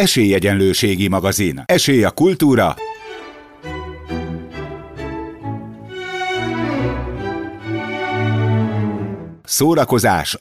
Esélyegyenlőségi magazin. Esély a kultúra. Szórakozás.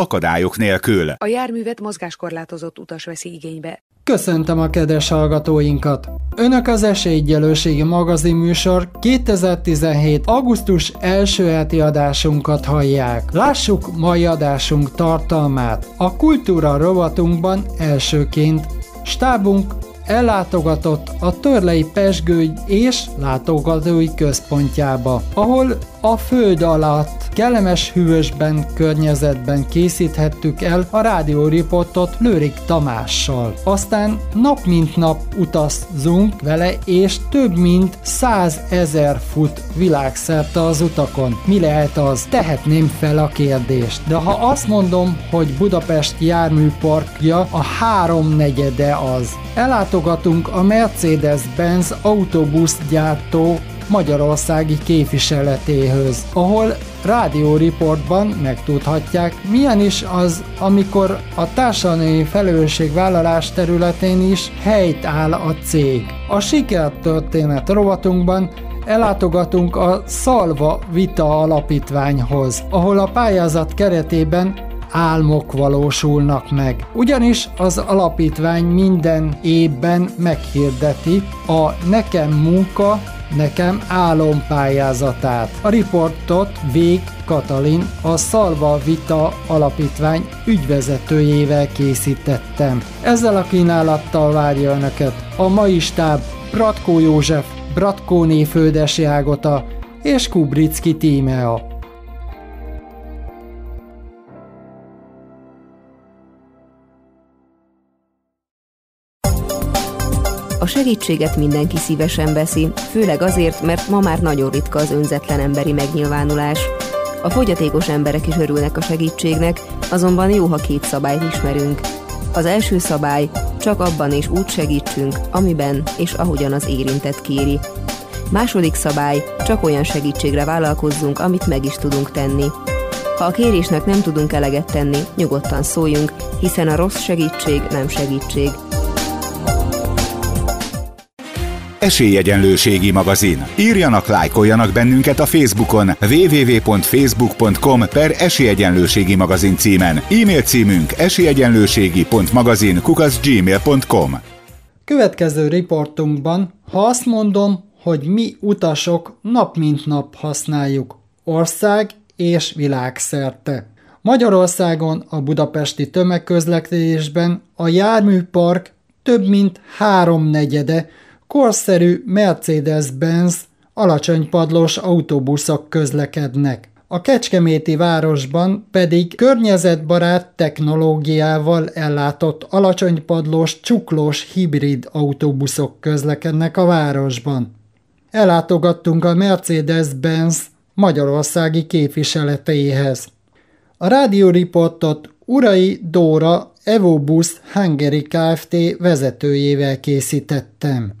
Akadályok nélkül. A járművet mozgáskorlátozott utas veszi igénybe. Köszöntöm a kedves hallgatóinkat! Önök az Esélyegyelőségi magazin műsor 2017. augusztus első heti adásunkat hallják. Lássuk mai adásunk tartalmát. A kultúra rovatunkban elsőként stábunk ellátogatott a Törlei Pesgőgy és látogatói központjába, ahol a föld alatt kellemes hűvösben környezetben készíthettük el a rádióriportot Lőrik Tamással. Aztán nap mint nap utazzunk vele, és több mint 100 ezer fut világszerte az utakon. Mi lehet az? Tehetném fel a kérdést. De ha azt mondom, hogy Budapest járműparkja a háromnegyede az. Ellátogatunk a Mercedes-Benz autóbuszgyártó magyarországi képviseletéhöz, ahol rádióriportban megtudhatják, milyen is az, amikor a társadalmi felelősségvállalás területén is helyt áll a cég. A sikertörténet rovatunkban ellátogatunk a Szalva Vita Alapítványhoz, ahol a pályázat keretében álmok valósulnak meg. Ugyanis az alapítvány minden évben meghirdeti a Nekem munka nekem álompályázatát. A riportot Vég Katalin, a Szalva Vita Alapítvány ügyvezetőjével készítettem. Ezzel a kínálattal várja Önöket a mai stáb Bratkó József, Bratkóné Földesi Ágota és Kubricki Tímea. A segítséget mindenki szívesen veszi, főleg azért, mert ma már nagyon ritka az önzetlen emberi megnyilvánulás. A fogyatékos emberek is örülnek a segítségnek, azonban jó, ha két szabályt ismerünk. Az első szabály, csak abban és úgy segítsünk, amiben és ahogyan az érintett kéri. Második szabály, csak olyan segítségre vállalkozzunk, amit meg is tudunk tenni. Ha a kérésnek nem tudunk eleget tenni, nyugodtan szóljunk, hiszen a rossz segítség nem segítség. Esélyegyenlőségi magazin. Írjanak, lájkoljanak bennünket a Facebookon www.facebook.com per Esélyegyenlőségi magazin címen. E-mail címünk esélyegyenlőségi.magazin kukaszgmail.com Következő riportunkban, ha azt mondom, hogy mi utasok nap mint nap használjuk ország és világszerte. Magyarországon a budapesti tömegközlekedésben a járműpark több mint háromnegyede korszerű Mercedes-Benz alacsonypadlós autóbuszok közlekednek. A Kecskeméti városban pedig környezetbarát technológiával ellátott alacsonypadlós csuklós hibrid autóbuszok közlekednek a városban. Ellátogattunk a Mercedes-Benz magyarországi képviseletéhez. A rádióriportot Urai Dóra Evobus Hungary Kft. vezetőjével készítettem.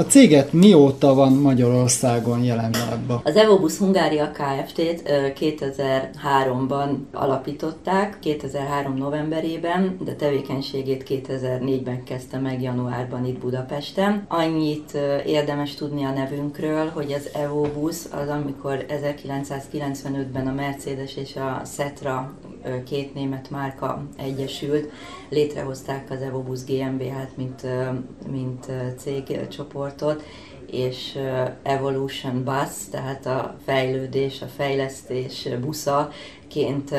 A céget mióta van Magyarországon jelen Az Evobus Hungária Kft-t 2003-ban alapították, 2003 novemberében, de tevékenységét 2004-ben kezdte meg januárban itt Budapesten. Annyit érdemes tudni a nevünkről, hogy az Evobus az, amikor 1995-ben a Mercedes és a Setra két német márka egyesült, létrehozták az Evobus GmbH-t, mint, mint cégcsoportot, és Evolution Bus, tehát a fejlődés, a fejlesztés buszaként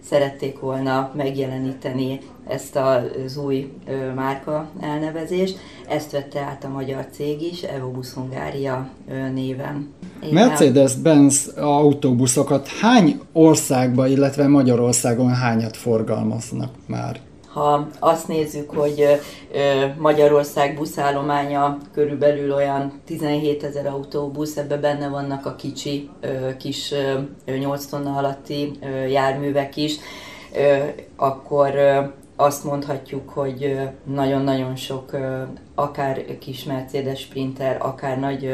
szerették volna megjeleníteni ezt az új márka elnevezést. Ezt vette át a magyar cég is, Evobus Hungária néven. Mercedes-Benz autóbuszokat hány országban, illetve Magyarországon hányat forgalmaznak már? Ha azt nézzük, hogy Magyarország buszállománya körülbelül olyan 17 ezer autóbusz, ebbe benne vannak a kicsi, kis 8 tonna alatti járművek is, akkor azt mondhatjuk, hogy nagyon-nagyon sok akár kis Mercedes Sprinter, akár nagy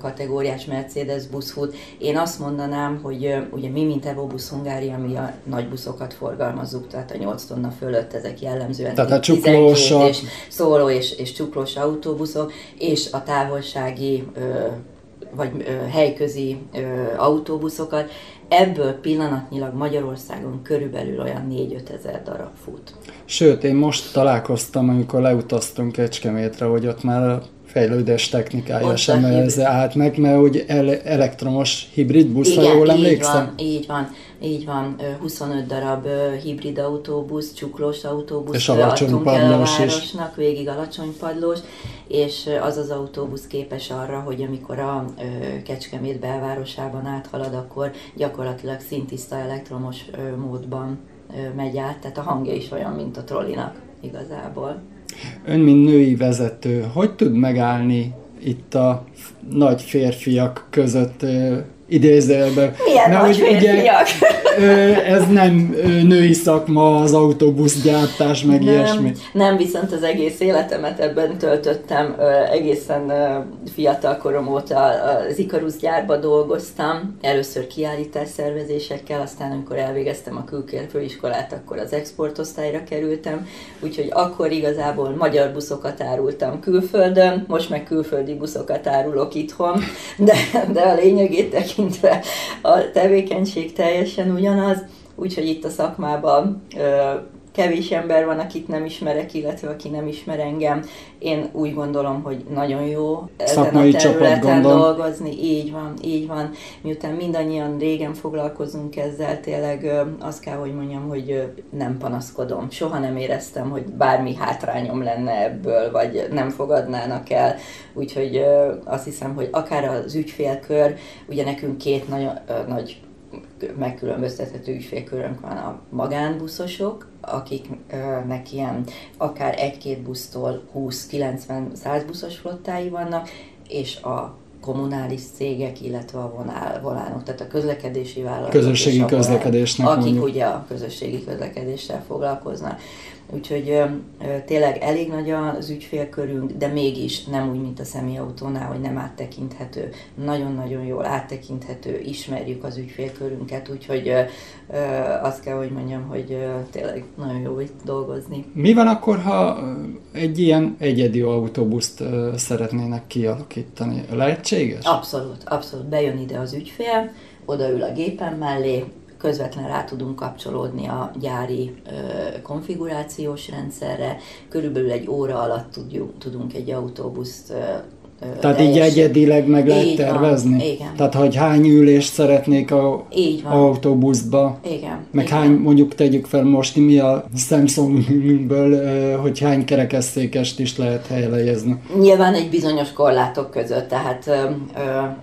kategóriás Mercedes busz fut. Én azt mondanám, hogy ugye mi, mint Evo Busz Hungária, mi a nagy buszokat forgalmazzuk, tehát a 8 tonna fölött ezek jellemzően tehát a csuklós és szóló és, és csuklós autóbuszok, és a távolsági vagy helyközi autóbuszokat. Ebből pillanatnyilag Magyarországon körülbelül olyan 4-5 ezer darab fut. Sőt, én most találkoztam, amikor leutaztunk Kecskemétre, hogy ott már fejlődés technikája ott sem ez állt meg, mert ele- elektromos hibrid busz, Igen, ha jól emlékszem. Van, így van, így van. 25 darab hibrid autóbusz, csuklós autóbusz és adtunk el a városnak, is. végig alacsony padlós, és az az autóbusz képes arra, hogy amikor a Kecskemét belvárosában áthalad, akkor gyakorlatilag szintiszta elektromos módban megy át, tehát a hangja is olyan, mint a trollinak igazából. Ön, mint női vezető, hogy tud megállni itt a nagy férfiak között idézőjelben. Milyen Mert, nagy férfiak? Ugye, ez nem női szakma, az autóbuszgyártás, meg nem, ilyesmi. Nem, viszont az egész életemet ebben töltöttem, egészen fiatal korom óta az Ikarus gyárba dolgoztam, először kiállítás szervezésekkel, aztán amikor elvégeztem a külkérfőiskolát, akkor az exportosztályra kerültem, úgyhogy akkor igazából magyar buszokat árultam külföldön, most meg külföldi buszokat árulok itthon, de, de a lényegét tekintve a tevékenység teljesen ugyanaz, úgyhogy itt a szakmában kevés ember van, akit nem ismerek, illetve aki nem ismer engem. Én úgy gondolom, hogy nagyon jó ezen Szakmai a területen dolgozni. Így van, így van. Miután mindannyian régen foglalkozunk ezzel, tényleg azt kell, hogy mondjam, hogy nem panaszkodom. Soha nem éreztem, hogy bármi hátrányom lenne ebből, vagy nem fogadnának el. Úgyhogy azt hiszem, hogy akár az ügyfélkör, ugye nekünk két nagy, nagy megkülönböztethető ügyfélkörünk van a magánbuszosok, akiknek ilyen akár egy-két busztól 20-90-100 buszos flottái vannak, és a kommunális cégek, illetve a vonál, volánok, tehát a közlekedési vállalatok. Közösségi közlekedésnek Akik mondjuk. ugye a közösségi közlekedéssel foglalkoznak. Úgyhogy tényleg elég nagy az ügyfélkörünk, de mégis nem úgy, mint a személyautónál, hogy nem áttekinthető. Nagyon-nagyon jól áttekinthető, ismerjük az ügyfélkörünket, úgyhogy azt kell, hogy mondjam, hogy tényleg nagyon jó itt dolgozni. Mi van akkor, ha egy ilyen egyedi autóbuszt szeretnének kialakítani? Lehetséges? Abszolút, abszolút. Bejön ide az ügyfél, odaül a gépen mellé, közvetlen rá tudunk kapcsolódni a gyári konfigurációs rendszerre. Körülbelül egy óra alatt tudjuk, tudunk egy autóbuszt tehát így egyedileg meg lehet így tervezni? Van, igen. Tehát, hogy hány ülést szeretnék a így van. autóbuszba? Igen. Meg igen. hány, mondjuk tegyük fel most mi a Samsungből, hogy hány kerekesszékest is lehet helyezni? Nyilván egy bizonyos korlátok között, tehát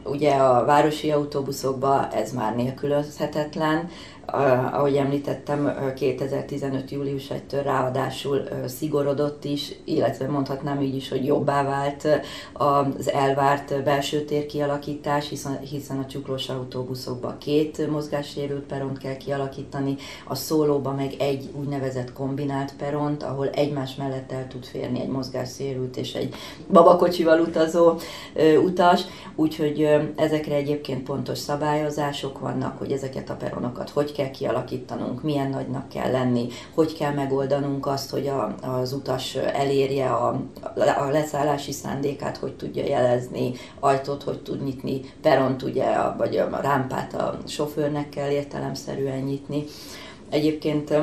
ugye a városi autóbuszokban ez már nélkülözhetetlen, ahogy említettem, 2015. július 1-től ráadásul szigorodott is, illetve mondhatnám így is, hogy jobbá vált az elvárt belső tér kialakítás, hiszen, hiszen a csuklós autóbuszokban két mozgássérült peront kell kialakítani, a szólóba meg egy úgynevezett kombinált peront, ahol egymás mellett el tud férni egy mozgássérült és egy babakocsival utazó utas, úgyhogy ezekre egyébként pontos szabályozások vannak, hogy ezeket a peronokat hogy kell kialakítanunk, milyen nagynak kell lenni, hogy kell megoldanunk azt, hogy a, az utas elérje a, a leszállási szándékát, hogy tudja jelezni, ajtót hogy tud nyitni, peront ugye, vagy a rámpát a sofőrnek kell értelemszerűen nyitni. Egyébként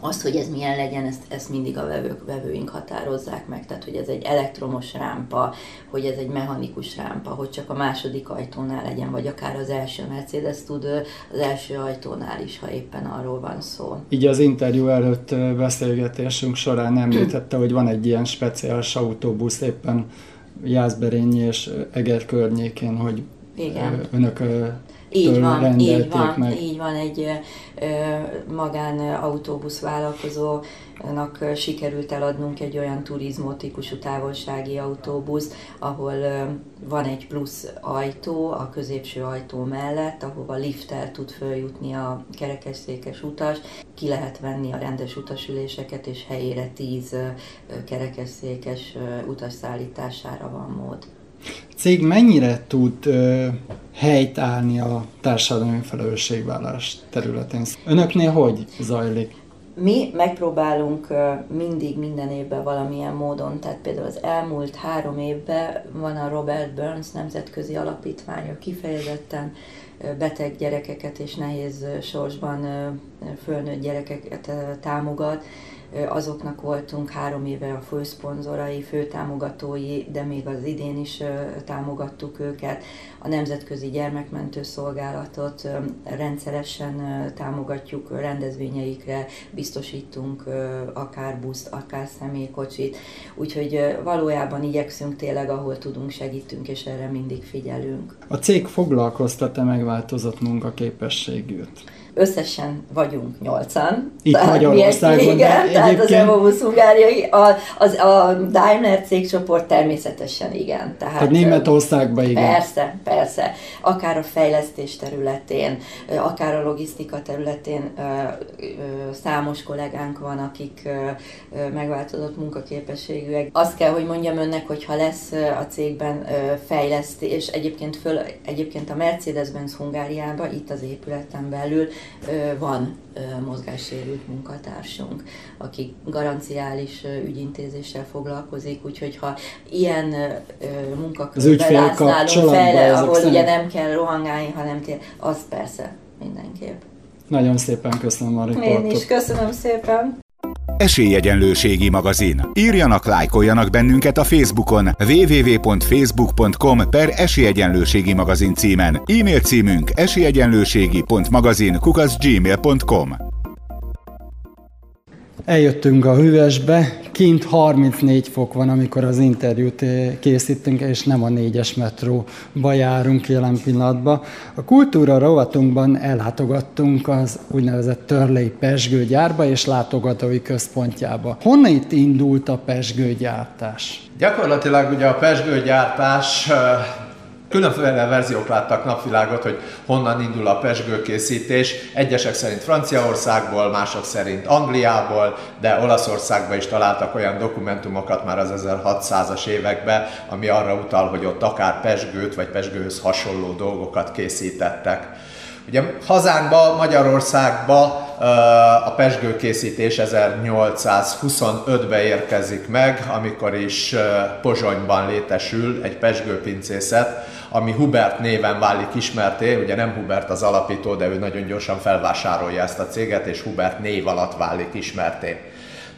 azt, hogy ez milyen legyen, ezt, ezt mindig a vevők, vevőink határozzák meg, tehát hogy ez egy elektromos rámpa, hogy ez egy mechanikus rámpa, hogy csak a második ajtónál legyen, vagy akár az első Mercedes tud az első ajtónál is, ha éppen arról van szó. Így az interjú előtt beszélgetésünk során említette, hogy van egy ilyen speciális autóbusz éppen Jászberényi és Eger környékén, hogy Igen. önök így van, így van, meg. Így van, egy magán autóbusz vállalkozónak sikerült eladnunk egy olyan turizmó típusú távolsági autóbusz, ahol van egy plusz ajtó a középső ajtó mellett, ahova lifttel tud följutni a kerekesszékes utas, ki lehet venni a rendes utasüléseket, és helyére 10 kerekesszékes utas szállítására van mód cég mennyire tud ö, helytállni a társadalmi felelősségvállás területén? Önöknél hogy zajlik? Mi megpróbálunk mindig minden évben valamilyen módon, tehát például az elmúlt három évben van a Robert Burns Nemzetközi Alapítvány, kifejezetten beteg gyerekeket és nehéz sorsban fölnőtt gyerekeket támogat, azoknak voltunk három éve a főszponzorai, főtámogatói, de még az idén is támogattuk őket. A Nemzetközi Gyermekmentő Szolgálatot rendszeresen támogatjuk rendezvényeikre, biztosítunk akár buszt, akár személykocsit, úgyhogy valójában igyekszünk tényleg, ahol tudunk, segítünk, és erre mindig figyelünk. A cég foglalkoztat-e megváltozott munkaképességűt? Összesen vagyunk nyolcan. Itt Magyarországon. Igen, tehát egyébként... az Emovus Hungáriai, a, az, a Daimler cégcsoport természetesen igen. Tehát, tehát Németországban igen. Persze, persze. Akár a fejlesztés területén, akár a logisztika területén számos kollégánk van, akik megváltozott munkaképességűek. Azt kell, hogy mondjam önnek, hogy ha lesz a cégben fejlesztés, egyébként, föl, egyébként a Mercedes-Benz Hungáriában, itt az épületen belül van mozgássérült munkatársunk, aki garanciális ügyintézéssel foglalkozik, úgyhogy ha ilyen munkakörben látsz fel, ahol ugye nem kell rohangálni, hanem tél, az persze mindenképp. Nagyon szépen köszönöm a riportot. Én is köszönöm szépen. Esélyegyenlőségi magazin. Írjanak, lájkoljanak bennünket a Facebookon www.facebook.com per Esélyegyenlőségi magazin címen. E-mail címünk esélyegyenlőségi.magazin kukaszgmail.com Eljöttünk a hűvösbe, kint 34 fok van, amikor az interjút eh, készítünk, és nem a négyes metróba járunk jelen pillanatban. A kultúra rovatunkban ellátogattunk az úgynevezett Törlei Pesgőgyárba és látogatói központjába. Honnan itt indult a pesgőgyártás? Gyakorlatilag ugye a pesgőgyártás eh, Különféle verziók láttak napvilágot, hogy honnan indul a pesgőkészítés. Egyesek szerint Franciaországból, mások szerint Angliából, de Olaszországban is találtak olyan dokumentumokat már az 1600-as években, ami arra utal, hogy ott akár pesgőt vagy pesgőhöz hasonló dolgokat készítettek. Ugye hazánkba, Magyarországba a pesgőkészítés 1825-ben érkezik meg, amikor is Pozsonyban létesül egy pesgőpincészet, ami Hubert néven válik ismerté, ugye nem Hubert az alapító, de ő nagyon gyorsan felvásárolja ezt a céget, és Hubert név alatt válik ismerté.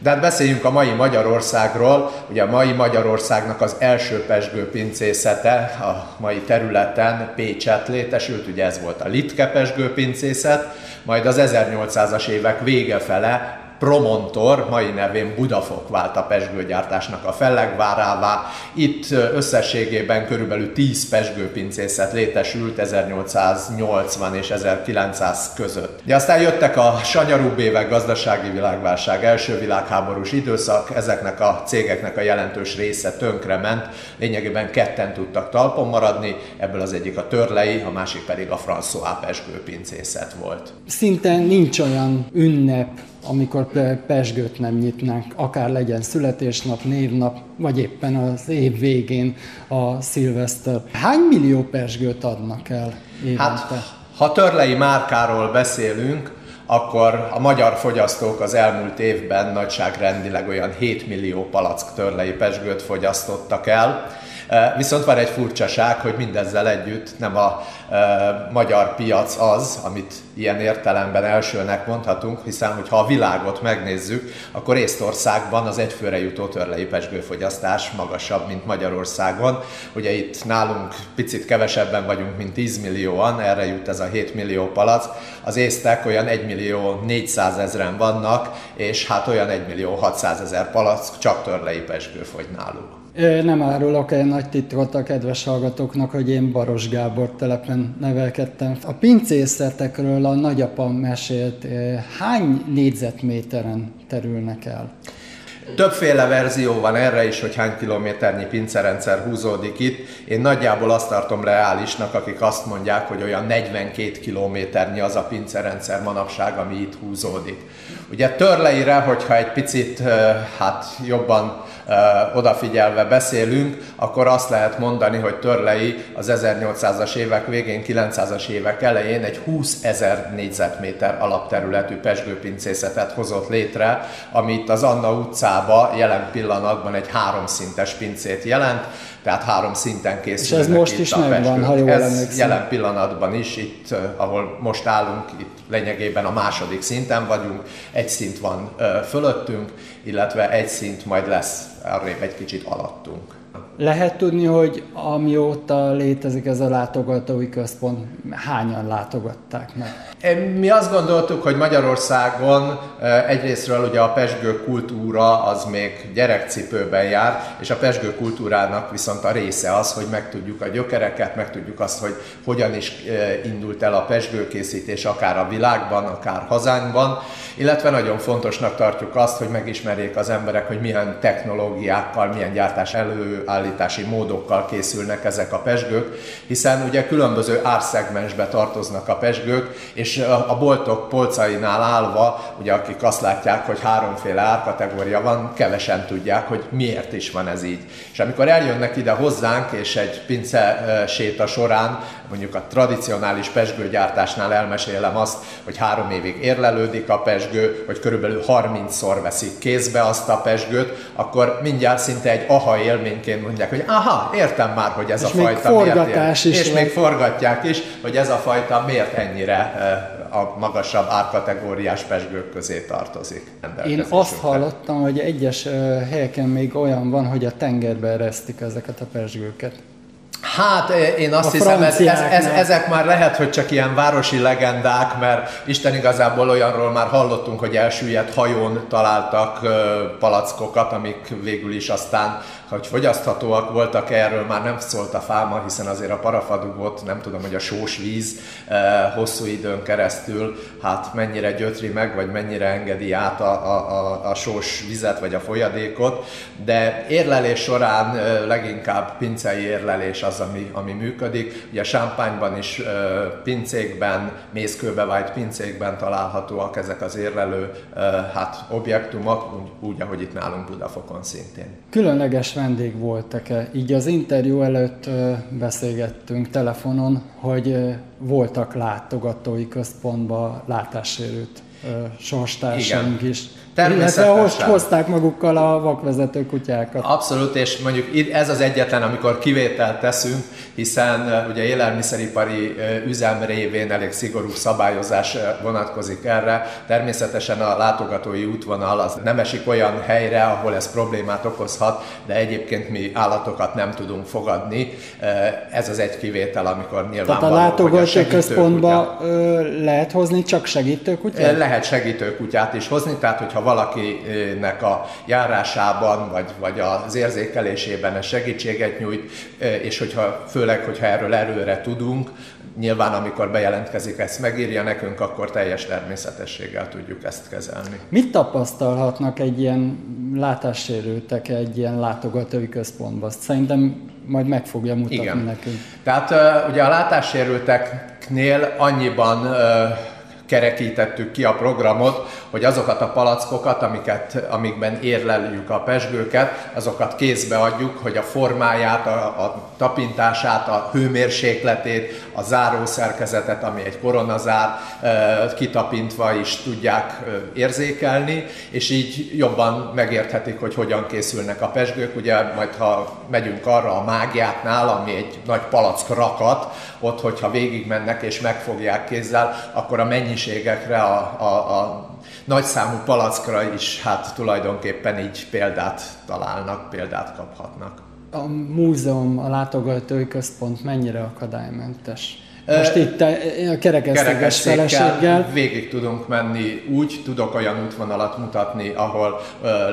De hát beszéljünk a mai Magyarországról. Ugye a mai Magyarországnak az első pesgőpincészete a mai területen Pécset létesült, ugye ez volt a Litke pesgőpincészet, majd az 1800-as évek vége fele Promontor, mai nevén Budafok vált a pesgőgyártásnak a fellegvárává. Itt összességében körülbelül 10 pesgőpincészet létesült 1880 és 1900 között. De aztán jöttek a sanyarúbb évek, gazdasági világválság, első világháborús időszak, ezeknek a cégeknek a jelentős része tönkrement, lényegében ketten tudtak talpon maradni, ebből az egyik a Törlei, a másik pedig a François pesgőpincészet volt. Szinte nincs olyan ünnep, amikor pesgőt nem nyitnánk, akár legyen születésnap, névnap, vagy éppen az év végén a szilveszter. Hány millió pesgőt adnak el évente? Hát, ha törlei márkáról beszélünk, akkor a magyar fogyasztók az elmúlt évben nagyságrendileg olyan 7 millió palack törlei pesgőt fogyasztottak el. Viszont van egy furcsaság, hogy mindezzel együtt nem a magyar piac az, amit ilyen értelemben elsőnek mondhatunk, hiszen hogyha a világot megnézzük, akkor Észtországban az egyfőre jutó törlei pesgőfogyasztás magasabb, mint Magyarországon. Ugye itt nálunk picit kevesebben vagyunk, mint 10 millióan, erre jut ez a 7 millió palac. Az észtek olyan 1 millió 400 ezeren vannak, és hát olyan 1 millió 600 ezer palack csak törlei pesgő fogy náluk. Nem árulok egy nagy titkot a kedves hallgatóknak, hogy én Baros Gábor telepen nevelkedtem. A pincészetekről a nagyapám mesélt, hány négyzetméteren terülnek el? Többféle verzió van erre is, hogy hány kilométernyi pincerendszer húzódik itt. Én nagyjából azt tartom reálisnak, akik azt mondják, hogy olyan 42 kilométernyi az a pincerendszer manapság, ami itt húzódik. Ugye törleire, hogyha egy picit hát jobban odafigyelve beszélünk, akkor azt lehet mondani, hogy Törlei az 1800-as évek végén, 900-as évek elején egy 20 ezer négyzetméter alapterületű pesgőpincészetet hozott létre, amit az Anna utcába jelen pillanatban egy háromszintes pincét jelent, tehát három szinten készülnek És ez most is megvan, ha jól Ez emlékszem. jelen pillanatban is, itt, ahol most állunk, itt lényegében a második szinten vagyunk, egy szint van fölöttünk, illetve egy szint majd lesz arrébb egy kicsit alattunk. Lehet tudni, hogy amióta létezik ez a látogatói központ, hányan látogatták meg? Mi azt gondoltuk, hogy Magyarországon egyrésztről ugye a pesgő kultúra az még gyerekcipőben jár, és a pesgő kultúrának viszont a része az, hogy megtudjuk a gyökereket, megtudjuk azt, hogy hogyan is indult el a pesgőkészítés akár a világban, akár hazánkban, illetve nagyon fontosnak tartjuk azt, hogy megismerjék az emberek, hogy milyen technológiákkal, milyen gyártás előállítási módokkal készülnek ezek a pesgők, hiszen ugye különböző árszegmensbe tartoznak a pesgők, és a boltok polcainál állva, ugye akik azt látják, hogy háromféle árkategória van, kevesen tudják, hogy miért is van ez így. És amikor eljönnek ide hozzánk, és egy pince séta során, mondjuk a tradicionális pesgőgyártásnál elmesélem azt, hogy három évig érlelődik a pesgő, hogy körülbelül 30-szor veszik kézbe azt a pesgőt, akkor mindjárt szinte egy aha élményként mondják, hogy aha, értem már, hogy ez és a fajta miért is És még forgatják is, hogy ez a fajta miért ennyire a magasabb árkategóriás pesgők közé tartozik. Én azt hallottam, hogy egyes helyeken még olyan van, hogy a tengerbe eresztik ezeket a pesgőket. Hát én azt a hiszem, ez, ez, ez, ezek már lehet, hogy csak ilyen városi legendák, mert Isten igazából olyanról már hallottunk, hogy elsüllyedt hajón találtak palackokat, amik végül is aztán hogy fogyaszthatóak voltak erről már nem szólt a fáma, hiszen azért a parafadugot, nem tudom, hogy a sós víz eh, hosszú időn keresztül, hát mennyire gyötri meg, vagy mennyire engedi át a, a, a, a sós vizet, vagy a folyadékot, de érlelés során eh, leginkább pincei érlelés az, ami, ami működik. Ugye Sámpányban is eh, pincékben, mészkőbe vájt pincékben találhatóak ezek az érlelő hát objektumok, úgy, úgy, ahogy itt nálunk Budafokon szintén. Különleges vendég voltak-e? Így az interjú előtt beszélgettünk telefonon, hogy voltak látogatói központba látássérült sorstársaink is. Illetve most hozták magukkal a vakvezető kutyákat. Abszolút, és mondjuk ez az egyetlen, amikor kivételt teszünk, hiszen ugye élelmiszeripari üzem révén elég szigorú szabályozás vonatkozik erre. Természetesen a látogatói útvonal az nem esik olyan helyre, ahol ez problémát okozhat, de egyébként mi állatokat nem tudunk fogadni. Ez az egy kivétel, amikor nyilván Tehát a látogatói központba lehet hozni csak segítőkutyát? Lehet segítőkutyát is hozni, tehát hogyha valakinek a járásában, vagy, vagy az érzékelésében ez segítséget nyújt, és hogyha főleg, hogyha erről előre tudunk, nyilván amikor bejelentkezik, ezt megírja nekünk, akkor teljes természetességgel tudjuk ezt kezelni. Mit tapasztalhatnak egy ilyen látássérültek egy ilyen látogatói központban? Szerintem majd meg fogja mutatni Igen. nekünk. Tehát ugye a látássérülteknél annyiban kerekítettük ki a programot, hogy azokat a palackokat, amiket, amikben érleljük a pesgőket, azokat kézbe adjuk, hogy a formáját, a, a tapintását, a hőmérsékletét, a zárószerkezetet, ami egy koronazár kitapintva is tudják érzékelni, és így jobban megérthetik, hogy hogyan készülnek a pesgők. Ugye majd ha megyünk arra a mágiátnál, ami egy nagy palack rakat, ott, hogyha végigmennek és megfogják kézzel, akkor a mennyiségekre, a, a, a nagyszámú palackra is hát tulajdonképpen így példát találnak, példát kaphatnak. A múzeum, a látogatói központ mennyire akadálymentes? Most itt a kerekesztéges feleséggel. Végig tudunk menni úgy, tudok olyan útvonalat mutatni, ahol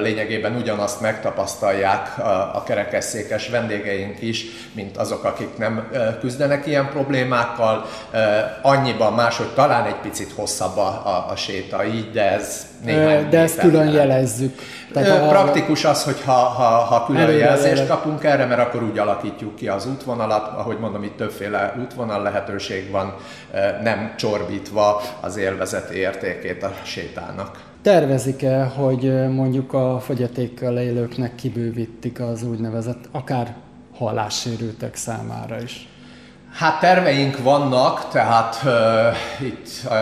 lényegében ugyanazt megtapasztalják a kerekesszékes vendégeink is, mint azok, akik nem küzdenek ilyen problémákkal. Annyiban máshogy talán egy picit hosszabb a, a, a séta így, de ez néhány De ezt külön jelezzük. Tehát a, Praktikus az, hogy ha, ha, ha külön jelzést kapunk erre, mert akkor úgy alakítjuk ki az útvonalat, ahogy mondom, itt többféle útvonal lehetőség van, nem csorbítva az élvezeti értékét a sétának. Tervezik-e, hogy mondjuk a fogyatékkal élőknek kibővítik az úgynevezett akár hallássérültek számára is? Hát terveink vannak, tehát uh, itt uh,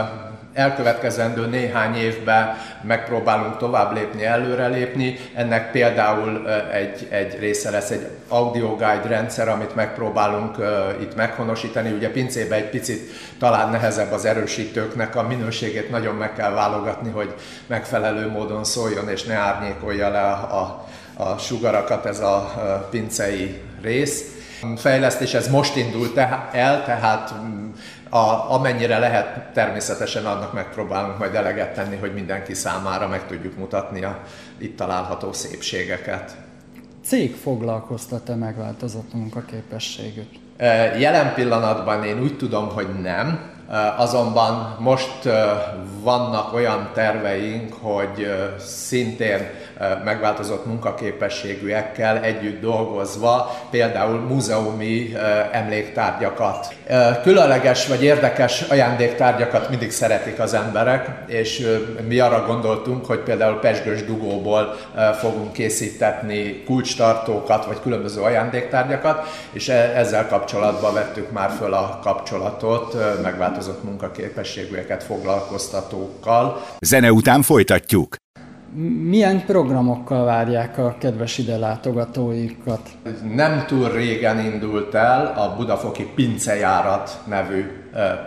elkövetkezendő néhány évben megpróbálunk tovább lépni, előrelépni. Ennek például egy, egy része lesz egy audio guide rendszer, amit megpróbálunk itt meghonosítani. Ugye pincébe egy picit talán nehezebb az erősítőknek, a minőségét nagyon meg kell válogatni, hogy megfelelő módon szóljon és ne árnyékolja le a, a sugarakat ez a pincei rész. A fejlesztés ez most indult el, tehát a, amennyire lehet, természetesen annak megpróbálunk majd eleget tenni, hogy mindenki számára meg tudjuk mutatni a itt található szépségeket. Cég foglalkoztat-e megváltozott munkaképességük? Jelen pillanatban én úgy tudom, hogy nem. Azonban most vannak olyan terveink, hogy szintén megváltozott munkaképességűekkel együtt dolgozva, például múzeumi emléktárgyakat. Különleges vagy érdekes ajándéktárgyakat mindig szeretik az emberek, és mi arra gondoltunk, hogy például pesgős dugóból fogunk készítetni kulcstartókat, vagy különböző ajándéktárgyakat, és e, ezzel kapcsolatban vettük már föl a kapcsolatot megváltozott munkaképességűeket foglalkoztatókkal. Zene után folytatjuk milyen programokkal várják a kedves ide látogatóikat? Nem túl régen indult el a Budafoki Pincejárat nevű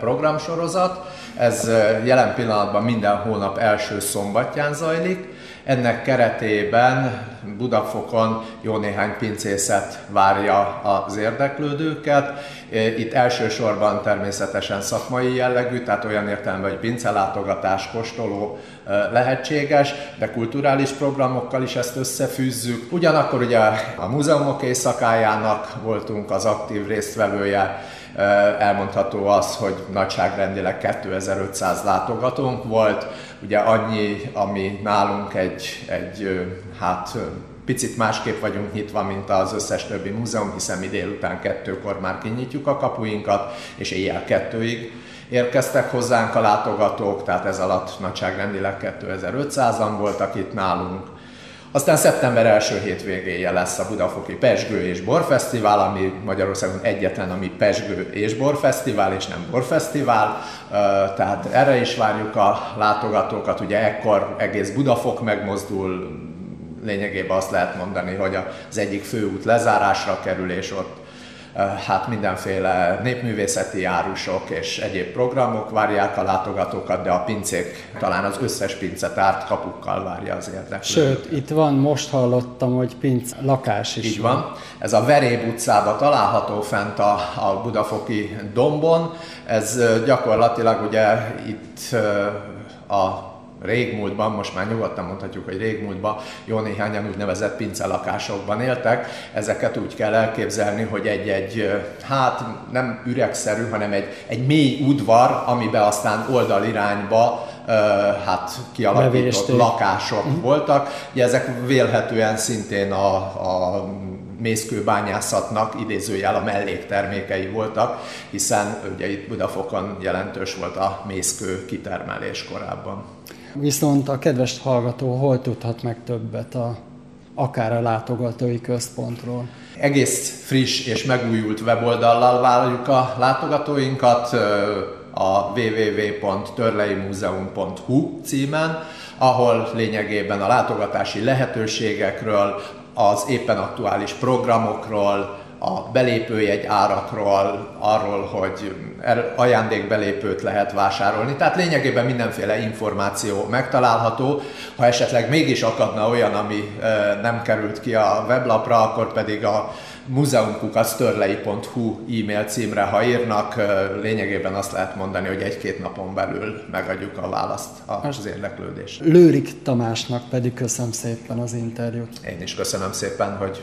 programsorozat. Ez jelen pillanatban minden hónap első szombatján zajlik. Ennek keretében Budafokon jó néhány pincészet várja az érdeklődőket. Itt elsősorban természetesen szakmai jellegű, tehát olyan értelemben, hogy pincelátogatás, kóstoló lehetséges, de kulturális programokkal is ezt összefűzzük. Ugyanakkor ugye a múzeumok éjszakájának voltunk az aktív résztvevője, elmondható az, hogy nagyságrendileg 2500 látogatónk volt, ugye annyi, ami nálunk egy, egy hát picit másképp vagyunk nyitva, mint az összes többi múzeum, hiszen mi délután kettőkor már kinyitjuk a kapuinkat, és éjjel kettőig érkeztek hozzánk a látogatók, tehát ez alatt nagyságrendileg 2500-an voltak itt nálunk. Aztán szeptember első hétvégéje lesz a Budafoki Pesgő és Borfesztivál, ami Magyarországon egyetlen, ami Pesgő és Borfesztivál, és nem Borfesztivál, tehát erre is várjuk a látogatókat, ugye ekkor egész Budafok megmozdul, lényegében azt lehet mondani, hogy az egyik főút lezárásra kerül, és ott hát mindenféle népművészeti árusok és egyéb programok várják a látogatókat, de a pincék, talán az összes pincetárt kapukkal várja az érdeklődőt. Sőt, itt van, most hallottam, hogy pinc lakás is Így van. van. Ez a Veréb utcában található fent a, a Budafoki dombon. Ez gyakorlatilag ugye itt a régmúltban, most már nyugodtan mondhatjuk, hogy régmúltban jó néhányan úgynevezett pincelakásokban éltek. Ezeket úgy kell elképzelni, hogy egy-egy, hát nem üregszerű, hanem egy, egy mély udvar, amiben aztán oldalirányba hát kialakított Bevésték. lakások uh-huh. voltak. Ugye ezek vélhetően szintén a, a mészkőbányászatnak idézőjel a melléktermékei voltak, hiszen ugye itt Budafokon jelentős volt a mészkő kitermelés korábban. Viszont a kedves hallgató hol tudhat meg többet a, akár a látogatói központról? Egész friss és megújult weboldallal várjuk a látogatóinkat a www.törleimuseum.hu címen, ahol lényegében a látogatási lehetőségekről, az éppen aktuális programokról, a belépőjegy árakról, arról, hogy ajándékbelépőt lehet vásárolni. Tehát lényegében mindenféle információ megtalálható. Ha esetleg mégis akadna olyan, ami nem került ki a weblapra, akkor pedig a muzeumkukasztörlei.hu e-mail címre, ha írnak, lényegében azt lehet mondani, hogy egy-két napon belül megadjuk a választ az érdeklődés. Lőrik Tamásnak pedig köszönöm szépen az interjút. Én is köszönöm szépen, hogy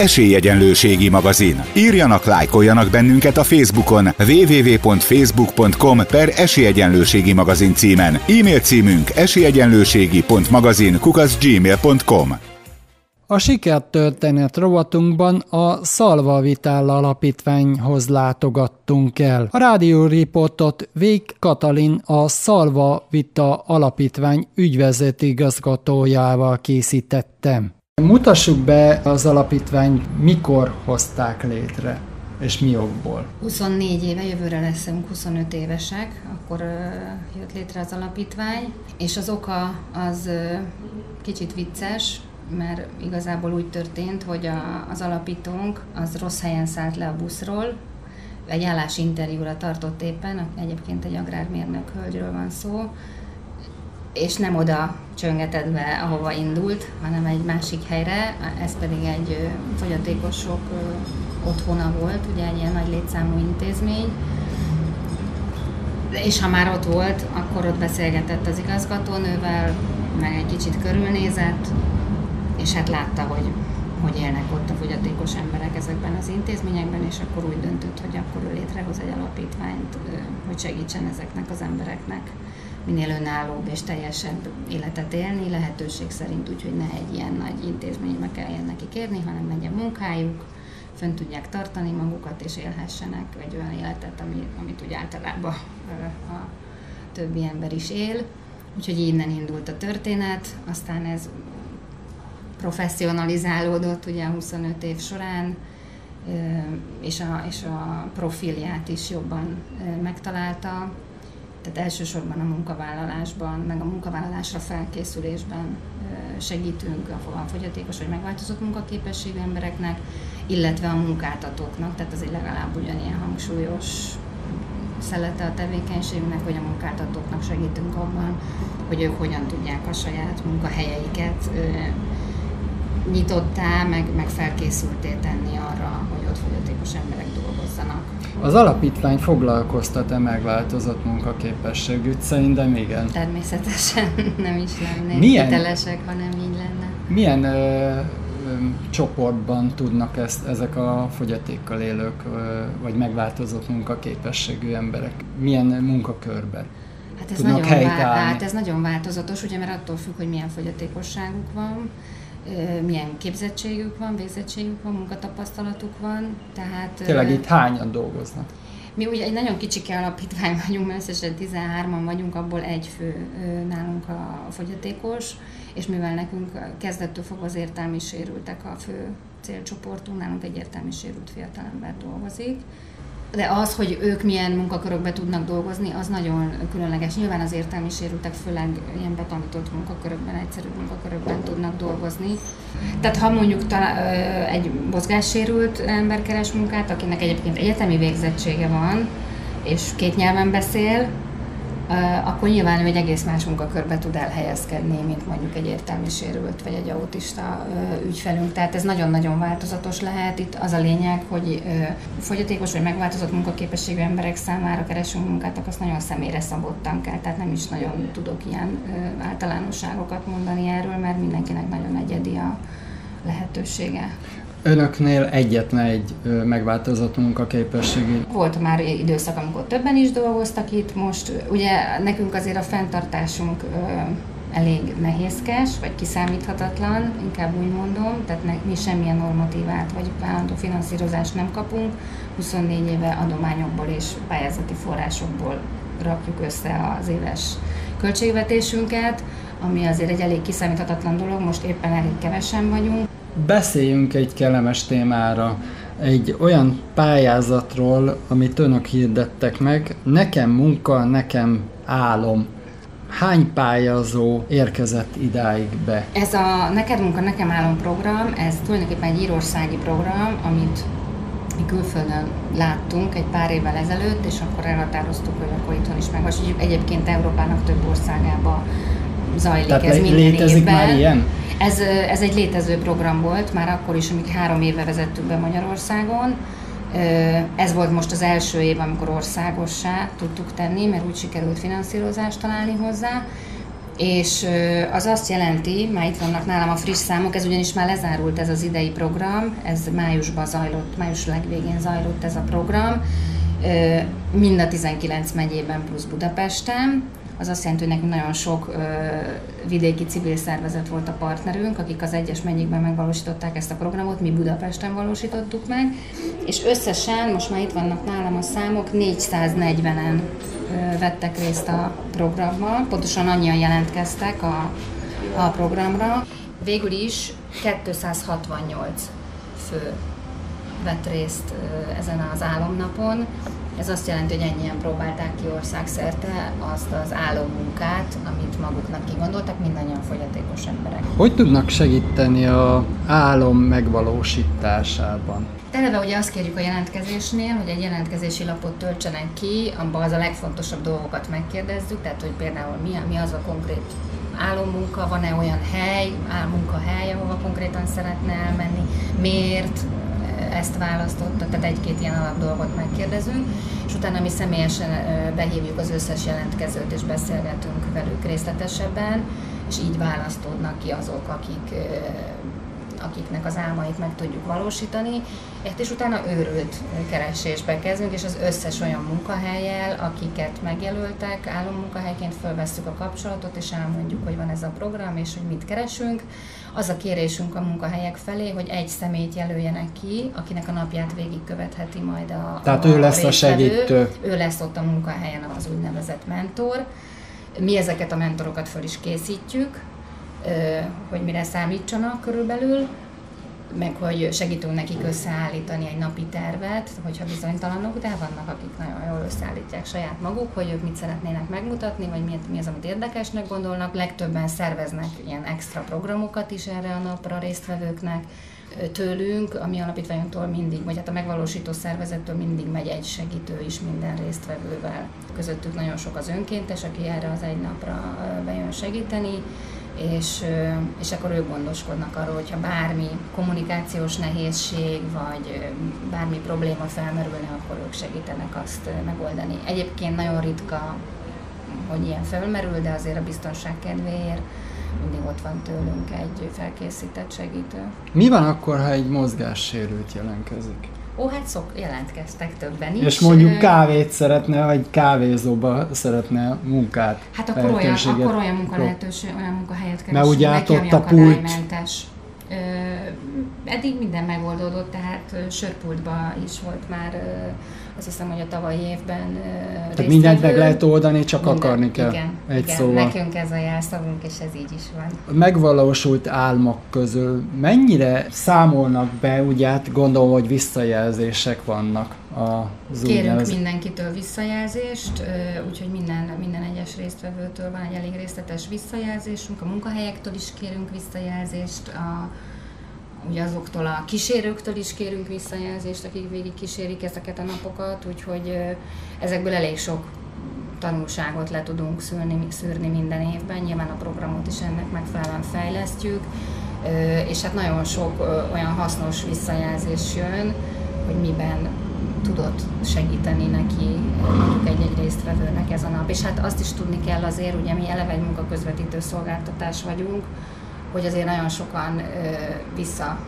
Esélyegyenlőségi magazin. Írjanak, lájkoljanak bennünket a Facebookon www.facebook.com per Esélyegyenlőségi magazin címen. E-mail címünk esélyegyenlőségi.magazin kukaszgmail.com a sikertörténet rovatunkban a Szalva Vitál Alapítványhoz látogattunk el. A rádió riportot Vég Katalin a Szalva Vita Alapítvány ügyvezető igazgatójával készítettem. Mutassuk be az alapítványt, mikor hozták létre, és mi okból. 24 éve, jövőre leszünk 25 évesek, akkor jött létre az alapítvány, és az oka az kicsit vicces, mert igazából úgy történt, hogy a, az alapítónk az rossz helyen szállt le a buszról, egy állásinterjúra tartott éppen, egyébként egy agrármérnök hölgyről van szó, és nem oda csöngetett be, ahova indult, hanem egy másik helyre, ez pedig egy fogyatékosok otthona volt, ugye egy ilyen nagy létszámú intézmény, és ha már ott volt, akkor ott beszélgetett az igazgatónővel, meg egy kicsit körülnézett, és hát látta, hogy hogy élnek ott a fogyatékos emberek ezekben az intézményekben, és akkor úgy döntött, hogy akkor ő létrehoz egy alapítványt, hogy segítsen ezeknek az embereknek minél önállóbb és teljesebb életet élni, lehetőség szerint úgy, hogy ne egy ilyen nagy intézménybe kelljen neki kérni, hanem legyen munkájuk, fönn tudják tartani magukat, és élhessenek egy olyan életet, ami, amit úgy általában a többi ember is él. Úgyhogy innen indult a történet, aztán ez professzionalizálódott ugye 25 év során, és a, és a profilját is jobban megtalálta. Tehát elsősorban a munkavállalásban, meg a munkavállalásra felkészülésben segítünk a fogyatékos vagy megváltozott munkaképességű embereknek, illetve a munkáltatóknak, tehát az egy legalább ugyanilyen hangsúlyos szelete a tevékenységnek, hogy a munkáltatóknak segítünk abban, hogy ők hogyan tudják a saját munkahelyeiket nyitottá, meg, meg felkészülté tenni arra, hogy ott fogyatékos emberek dolgozzanak. Az alapítvány foglalkoztat-e megváltozott munkaképességűt? Szerintem igen. Természetesen nem is lennénk milyen, hitelesek, hanem így lenne. Milyen ö, ö, csoportban tudnak ezt, ezek a fogyatékkal élők, ö, vagy megváltozott munkaképességű emberek, milyen munkakörben? Hát ez, nagyon vá- hát ez nagyon változatos, ugye, mert attól függ, hogy milyen fogyatékosságuk van milyen képzettségük van, végzettségük van, munkatapasztalatuk van. Tehát, Tényleg itt hányan dolgoznak? Mi ugye egy nagyon kicsike alapítvány vagyunk, mert összesen 13-an vagyunk, abból egy fő nálunk a fogyatékos, és mivel nekünk kezdettől fogva az értelmi sérültek a fő célcsoportunk, nálunk egy értelmi sérült fiatalember dolgozik, de az, hogy ők milyen munkakörökbe tudnak dolgozni, az nagyon különleges. Nyilván az értelmi sérültek főleg ilyen betanított munkakörökben, egyszerű munkakörökben tudnak dolgozni. Tehát ha mondjuk talán, egy mozgássérült ember keres munkát, akinek egyébként egyetemi végzettsége van, és két nyelven beszél, akkor nyilván ő egy egész más munkakörbe tud elhelyezkedni, mint mondjuk egy értelmi sérült vagy egy autista ügyfelünk. Tehát ez nagyon-nagyon változatos lehet. Itt az a lényeg, hogy fogyatékos vagy megváltozott munkaképességű emberek számára keresünk munkát, akkor azt nagyon személyre szabottan kell. Tehát nem is nagyon tudok ilyen általánosságokat mondani erről, mert mindenkinek nagyon egyedi a lehetősége. Önöknél egyetlen egy megváltozott munkaképességű. Volt már időszak, amikor többen is dolgoztak itt, most ugye nekünk azért a fenntartásunk elég nehézkes, vagy kiszámíthatatlan, inkább úgy mondom, tehát ne, mi semmilyen normatívát vagy állandó finanszírozást nem kapunk, 24 éve adományokból és pályázati forrásokból rakjuk össze az éves költségvetésünket, ami azért egy elég kiszámíthatatlan dolog, most éppen elég kevesen vagyunk. Beszéljünk egy kellemes témára, egy olyan pályázatról, amit önök hirdettek meg. Nekem munka, nekem álom. Hány pályázó érkezett idáig be? Ez a Neked munka, nekem álom program, ez tulajdonképpen egy írországi program, amit mi külföldön láttunk egy pár évvel ezelőtt, és akkor elhatároztuk, hogy akkor itthon is megvalósítjuk. Egyébként Európának több országába zajlik Tehát ez minden létezik évben. már ilyen? Ez, ez egy létező program volt, már akkor is, amíg három éve vezettük be Magyarországon. Ez volt most az első év, amikor országossá tudtuk tenni, mert úgy sikerült finanszírozást találni hozzá. És az azt jelenti, már itt vannak nálam a friss számok, ez ugyanis már lezárult ez az idei program, ez májusban zajlott, május legvégén zajlott ez a program, mind a 19 megyében plusz Budapesten, az azt jelenti, hogy nekünk nagyon sok ö, vidéki civil szervezet volt a partnerünk, akik az egyes megyékben megvalósították ezt a programot, mi Budapesten valósítottuk meg, és összesen, most már itt vannak nálam a számok, 440-en ö, vettek részt a programmal, pontosan annyian jelentkeztek a, a programra. Végül is 268 fő vett részt ezen az álomnapon, ez azt jelenti, hogy ennyien próbálták ki országszerte azt az munkát, amit maguknak kigondoltak, mindannyian fogyatékos emberek. Hogy tudnak segíteni a álom megvalósításában? Eleve ugye azt kérjük a jelentkezésnél, hogy egy jelentkezési lapot töltsenek ki, abban az a legfontosabb dolgokat megkérdezzük, tehát hogy például mi, mi az a konkrét álommunka, van-e olyan hely, álmunkahely, ahova konkrétan szeretne elmenni, miért, ezt választotta, tehát egy-két ilyen alap dolgot megkérdezünk, és utána mi személyesen behívjuk az összes jelentkezőt, és beszélgetünk velük részletesebben, és így választódnak ki azok, akik akiknek az álmait meg tudjuk valósítani, és utána őrült keresésbe kezdünk, és az összes olyan munkahelyel, akiket megjelöltek, állammunkahelyként fölvesszük a kapcsolatot, és elmondjuk, hogy van ez a program, és hogy mit keresünk. Az a kérésünk a munkahelyek felé, hogy egy szemét jelöljenek ki, akinek a napját végigkövetheti majd a Tehát a ő lesz a segítő. Ő lesz ott a munkahelyen az úgynevezett mentor. Mi ezeket a mentorokat föl is készítjük, hogy mire számítsanak körülbelül, meg hogy segítünk nekik összeállítani egy napi tervet, hogyha bizonytalanok, de vannak, akik nagyon jól összeállítják saját maguk, hogy ők mit szeretnének megmutatni, vagy mi, mi az, amit érdekesnek gondolnak. Legtöbben szerveznek ilyen extra programokat is erre a napra résztvevőknek tőlünk, a mi alapítványunktól mindig, vagy hát a megvalósító szervezettől mindig megy egy segítő is minden résztvevővel. Közöttük nagyon sok az önkéntes, aki erre az egy napra bejön segíteni, és, és akkor ők gondoskodnak arról, hogyha bármi kommunikációs nehézség, vagy bármi probléma felmerülne, akkor ők segítenek azt megoldani. Egyébként nagyon ritka, hogy ilyen felmerül, de azért a biztonság kedvéért mindig ott van tőlünk egy felkészített segítő. Mi van akkor, ha egy mozgássérült jelentkezik? Ó, hát szok, jelentkeztek többen is. És mondjuk kávét szeretne, vagy kávézóba szeretne munkát. Hát akkor olyan, akkor olyan munkalehetőség, olyan munkahelyet keresünk. Mert ugye át ott a pult. Eddig minden megoldódott, tehát sörpultba is volt már azt hiszem, hogy a tavalyi évben Tehát mindent meg lehet oldani, csak minden, akarni kell. Igen, egy igen. szóval. nekünk ez a jelszavunk, és ez így is van. Megvalósult álmok közül mennyire számolnak be, ugye hát gondolom, hogy visszajelzések vannak az Kérünk mindenkitől visszajelzést, úgyhogy minden, minden egyes résztvevőtől van egy elég részletes visszajelzésünk, a munkahelyektől is kérünk visszajelzést, a, ugye azoktól a kísérőktől is kérünk visszajelzést, akik végig kísérik ezeket a napokat, úgyhogy ezekből elég sok tanulságot le tudunk szűrni, szűrni minden évben, nyilván a programot is ennek megfelelően fejlesztjük, és hát nagyon sok olyan hasznos visszajelzés jön, hogy miben tudott segíteni neki mondjuk egy-egy résztvevőnek ez a nap. És hát azt is tudni kell azért, ugye mi eleve egy munkaközvetítő szolgáltatás vagyunk, hogy azért nagyon sokan ö, vissza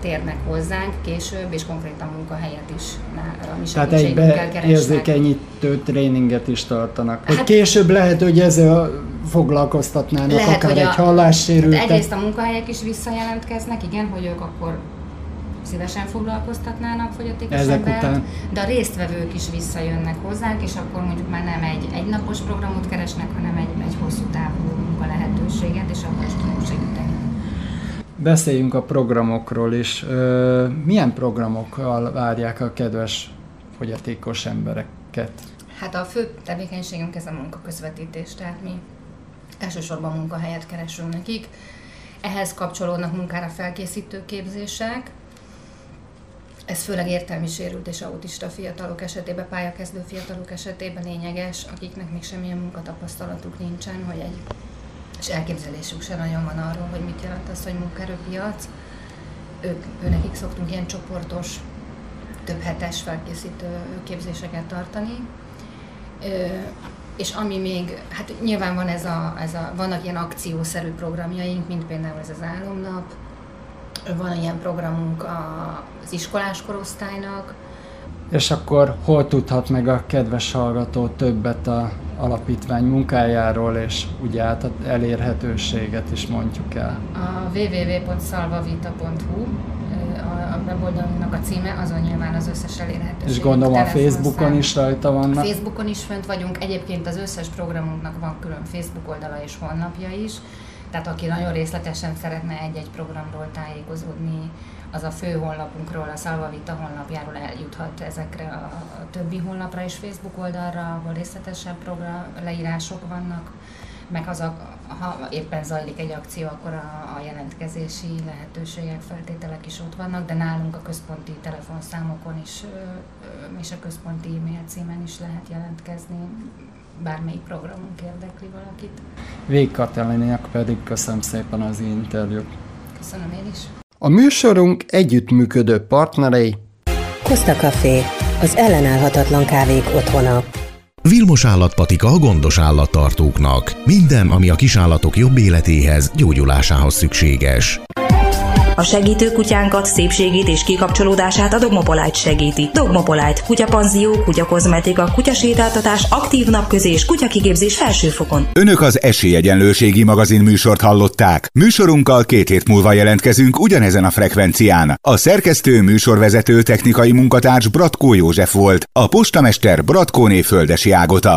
térnek hozzánk később, és konkrétan munkahelyet is a mi Tehát egy érzékenyítő tréninget is tartanak. Hát, később lehet, hogy ezzel foglalkoztatnának lehet, akár egy hallássérültet. Hát egyrészt a munkahelyek is visszajelentkeznek, igen, hogy ők akkor szívesen foglalkoztatnának fogyatékos Ezek embert, után. de a résztvevők is visszajönnek hozzánk, és akkor mondjuk már nem egy egynapos programot keresnek, hanem egy, egy hosszú távú munka lehetőséget, és akkor is tudunk segíteni. Beszéljünk a programokról is. Milyen programokkal várják a kedves fogyatékos embereket? Hát a fő tevékenységünk ez a munkaközvetítés, tehát mi elsősorban munkahelyet keresünk nekik. Ehhez kapcsolódnak munkára felkészítő képzések, ez főleg értelmi sérült és autista fiatalok esetében, pályakezdő fiatalok esetében lényeges, akiknek még semmilyen munkatapasztalatuk nincsen, hogy egy és elképzelésük sem nagyon van arról, hogy mit jelent az, hogy munkaerőpiac. Ők, őnekik szoktunk ilyen csoportos, több hetes felkészítő képzéseket tartani. És ami még, hát nyilván van ez a, ez a, vannak ilyen akciószerű programjaink, mint például ez az álomnap, van ilyen programunk az iskolás korosztálynak. És akkor hol tudhat meg a kedves hallgató többet a alapítvány munkájáról, és ugye át elérhetőséget is mondjuk el? A www.salvavita.hu a weboldalunknak a címe, azon nyilván az összes elérhetőség. És gondolom a Facebookon is rajta vannak? Facebookon is fönt vagyunk, egyébként az összes programunknak van külön Facebook oldala és honlapja is, tehát aki nagyon részletesen szeretne egy-egy programról tájékozódni, az a fő honlapunkról, a Szalvavita honlapjáról eljuthat ezekre a többi honlapra és Facebook oldalra, ahol részletesebb program, leírások vannak, meg az a, ha éppen zajlik egy akció, akkor a, a jelentkezési lehetőségek, feltételek is ott vannak, de nálunk a központi telefonszámokon is és a központi e-mail címen is lehet jelentkezni bármelyik programunk érdekli valakit. Vég Kataliniak pedig köszönöm szépen az interjút. Köszönöm én is. A műsorunk együttműködő partnerei Costa Café, az ellenállhatatlan kávék otthona. Vilmos állatpatika a gondos állattartóknak. Minden, ami a kisállatok jobb életéhez, gyógyulásához szükséges. A segítő kutyánkat, szépségét és kikapcsolódását a Dogmopolite segíti. Dogmopolite, kutyapanzió, kutyakozmetika, kutyasétáltatás, aktív napközés, kutyakigépzés felsőfokon. Önök az Esélyegyenlőségi magazin műsort hallották. Műsorunkkal két hét múlva jelentkezünk ugyanezen a frekvencián. A szerkesztő, műsorvezető, technikai munkatárs Bratkó József volt, a postamester Bratkóné Földesi Ágota.